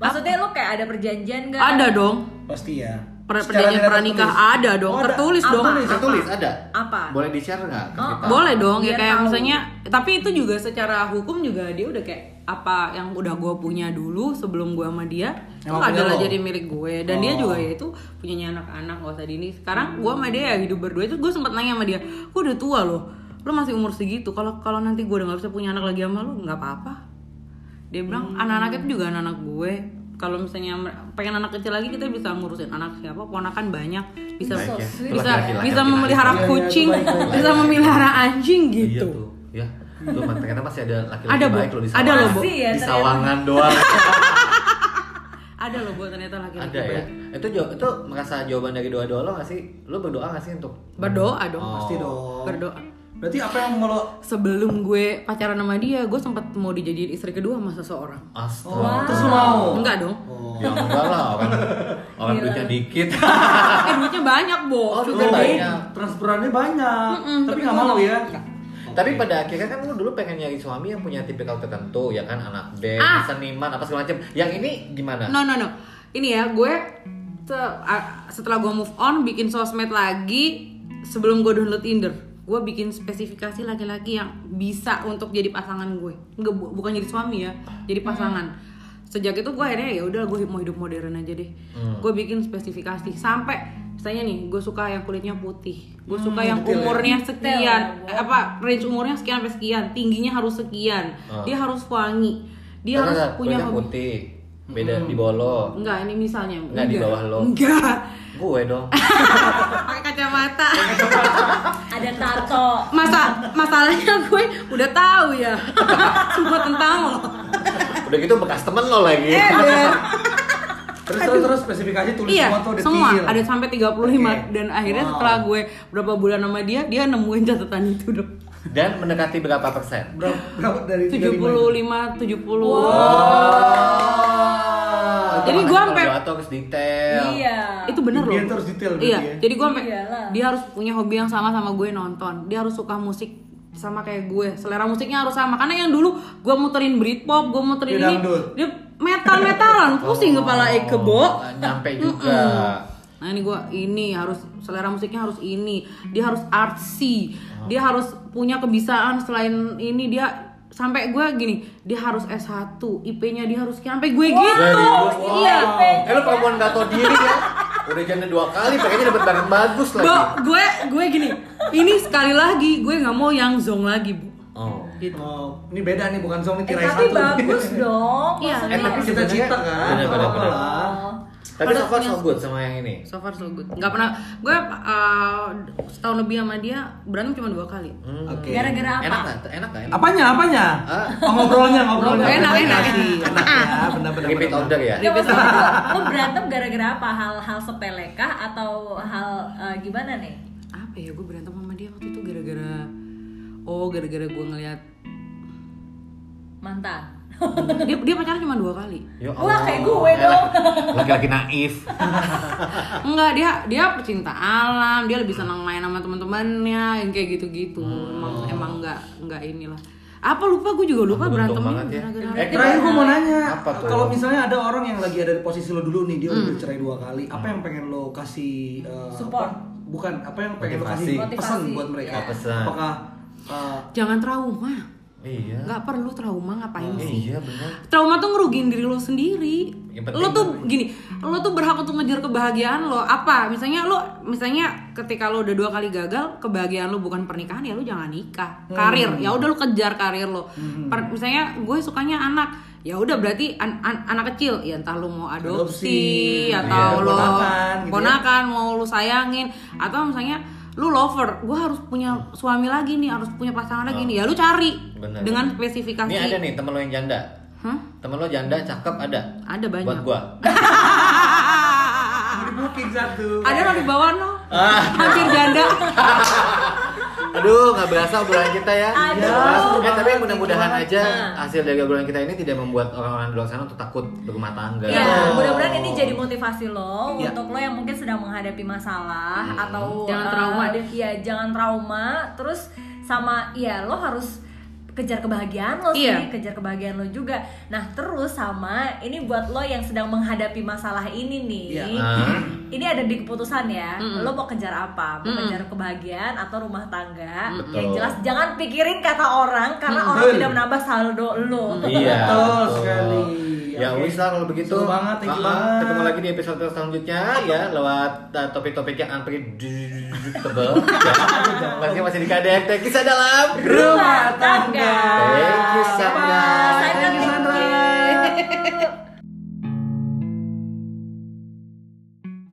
Maksudnya lo kayak ada perjanjian gak? Ada dong. Pasti ya. Per- Secara Perjanjian tertulis. ada dong, Oh, ada. tertulis Apa? dong. Tertulis ada? Apa? Boleh di-share nggak ke Oh, kita? Boleh dong ya Biar kayak tahu. misalnya tapi itu juga secara hukum juga dia udah kayak apa yang udah gue punya dulu sebelum gue sama dia itu adalah lo? jadi milik gue dan dia Oh. juga ya itu punyanya anak-anak gak usah dini sekarang gue sama dia ya hidup berdua itu gue sempat nanya sama dia gue udah tua loh lo masih umur segitu kalau kalau nanti gue udah gak bisa punya anak lagi sama lo nggak apa-apa dia bilang Hmm. anak-anak itu juga anak-anak gue kalau misalnya pengen anak kecil lagi kita bisa ngurusin anak siapa ponakan banyak bisa Baik ya. Bisa laki-laki, bisa laki-laki. memelihara Iya, iya, kucing itu baik, baik, baik. bisa memelihara anjing Iya gitu tuh, ya. Tuh, ternyata masih ada laki-laki Ada, baik loh di Ada loh, Bu. Ya, Di sawangan doang. ada loh buat ternyata laki-laki ada ya. baik. Itu itu merasa jawaban dari doa-doa lo nggak sih? Lo berdoa nggak sih untuk berdoa dong Oh. Pasti dong. berdoa Berarti apa yang mau lo sebelum gue pacaran sama dia gue sempat mau dijadiin istri kedua sama seseorang Astaga. Oh, terus mau? enggak dong Oh. Ya enggak lah, orang orang duitnya dikit. eh duitnya banyak Oh, bo duitnya Oh, banyak. Transferannya banyak. Mm-mm, tapi tapi nggak mau ya. Tapi pada akhirnya kan lu dulu pengen nyari suami yang punya tipikal tertentu, ya kan anak band, Ah. seniman, apa segala macam. Yang ini gimana? no no no ini ya gue setelah gue move on bikin sosmed lagi sebelum gue download Tinder gue bikin spesifikasi laki-laki yang bisa untuk jadi pasangan gue. Nggak, bu- bukan jadi suami ya jadi pasangan. Sejak itu gue akhirnya ya udah gue mau hidup modern aja deh. Gue bikin spesifikasi. Sampai misalnya nih gue suka yang kulitnya putih. Gue suka yang detail ya. umurnya Detail sekian. ya, eh, apa range umurnya sekian sampai sekian. Tingginya harus sekian. Ah. dia harus wangi. Dia Nggak, harus punya hobi. putih. Beda di bawah lo. Enggak, ini misalnya. Enggak, di bawah lo. Enggak. Gue dong. Pakai kacamata. Ada tato. Masa masalahnya gue udah tahu ya. Semua tentang lo. Udah gitu bekas temen lo lagi. Eh, deh. Terus terus terus spesifikasi tulis Iya, semua tuh detail. semua ada sampai 35 Oke. dan akhirnya Wow. setelah gue berapa bulan sama dia, dia nemuin catatan itu dong. Dan mendekati berapa persen? Berapa, berapa dari 75 70. Oh. Jadi gua sampai- jatuh harus detail. Iya. Itu bener loh. Harus detail Iya, ya. jadi gue sampai dia harus punya hobi yang sama sama gue nonton. Dia harus suka musik sama kayak gue. Selera musiknya harus sama. Karena yang dulu gue muterin Britpop, gue muterin Dia ini, dangdut. dia metal-metalan, pusing kepala Eke, Bo. Oh, Nyampe juga. Nah ini gue ini harus selera musiknya harus ini, dia harus artsy, dia harus punya kebiasaan selain ini dia sampai gue gini, dia harus S1, IP-nya dia harus sampai gue gitu. Serius? Iya. Eh lu perempuan gak tau diri ya? Udah janda dua kali, pengennya dapet barang bagus lagi. Bo, gue gue gini, ini sekali lagi gue nggak mau yang zong lagi bu. Oh. Gitu. Oh, ini beda nih bukan song ini Eh, tirai tapi satu. bagus dong. Iya. maksudnya. Eh, tapi Cita-cita kan. Bener, bener, bener. Tapi so far so good sama yang ini. So far so good. Nggak pernah, gue uh, setahun lebih sama dia berantem cuma dua kali. Hmm. Oke. Gara-gara apa? Enak gak? Enak gak? Enak? Apanya? Apanya? Ah. Oh, ngobrolnya, ngobrolnya. Enak, enak, enak. Enak ya, benar-benar. Repeat order ya? Nggak, maksudnya lo, berantem gara-gara apa? Hal-hal sepele kah atau hal eh, gimana nih? Apa ya, gue berantem sama dia waktu itu gara-gara Oh, gara-gara gue ngeliat Mantan. dia dia pacaran cuma dua kali. Ya Wah, kayak gue dong. Laki-laki naif. Enggak, dia dia pecinta alam, dia lebih senang main sama teman-temannya yang kayak gitu-gitu. Emang emang enggak enggak inilah. Apa lupa gue juga lupa banget ya. gara-gara Eh, Terakhir gue mau nanya, kalau misalnya ada orang yang lagi ada di posisi lo dulu nih, dia Hmm. udah bercerai dua kali, apa yang pengen lo kasih eh, Support. apa? Bukan, apa yang pengen lo Motivasi. kasih Motivasi. pesan buat mereka? Ya, pesan. Apakah eh, jangan trauma. Iya. Nggak perlu trauma ngapain sih? Iya benar. Trauma tuh ngerugiin diri lo sendiri. Lo tuh kan- gini, lo tuh berhak untuk ngejar kebahagiaan lo. Apa? Misalnya lo, misalnya ketika lo udah dua kali gagal kebahagiaan lo bukan pernikahan ya lo jangan nikah karir ya udah lo kejar karir lo Per- misalnya gue sukanya anak ya udah berarti an- an- anak kecil ya entah lo mau adopsi, Adopsi, atau iya, lo ponakan gitu ya. mau lo sayangin atau misalnya lu lover gue harus punya suami lagi nih harus punya pasangan lagi nih ya lu cari Bener, dengan bener. spesifikasi Ini ada nih temen lo yang janda. Hah? Temen lo janda cakep ada. ada banyak Buat gua. Di booking satu. ada lo di bawah no Ah. hampir janda Aduh, nggak berasa obrolan kita ya. Aduh. Eh, tapi mudah-mudahan aja Nah. hasil dari obrolan kita ini tidak membuat orang-orang di luar sana untuk takut berumah tangga. Ya, mudah-mudahan ini jadi motivasi lo Ya. untuk lo yang mungkin sedang menghadapi masalah atau Jangan trauma deh. Ya, jangan trauma. Terus sama ya lo harus kejar kebahagiaan lo sih, Iya. kejar kebahagiaan lo juga. Nah, terus sama ini buat lo yang sedang menghadapi masalah ini nih. Iya. Ah. Ini ada di keputusan ya. Mm-mm. Lo mau kejar apa? Mau Mm-mm. kejar kebahagiaan atau rumah tangga? Betul. Yang jelas jangan pikirin kata orang karena Mm-mm. orang Betul. tidak menambah saldo lo. Iya. Betul sekali. Ya Oke. wis lah kalau begitu. Seru banget, you Ah, ah. banget. Ketemu lagi di episode selanjutnya ya lewat uh, topik-topik yang unpredictable. ya. Masih masih di KDM Teh Kisah dalam Rumah tangga. Thank you Sandra. Thank you, Sandra.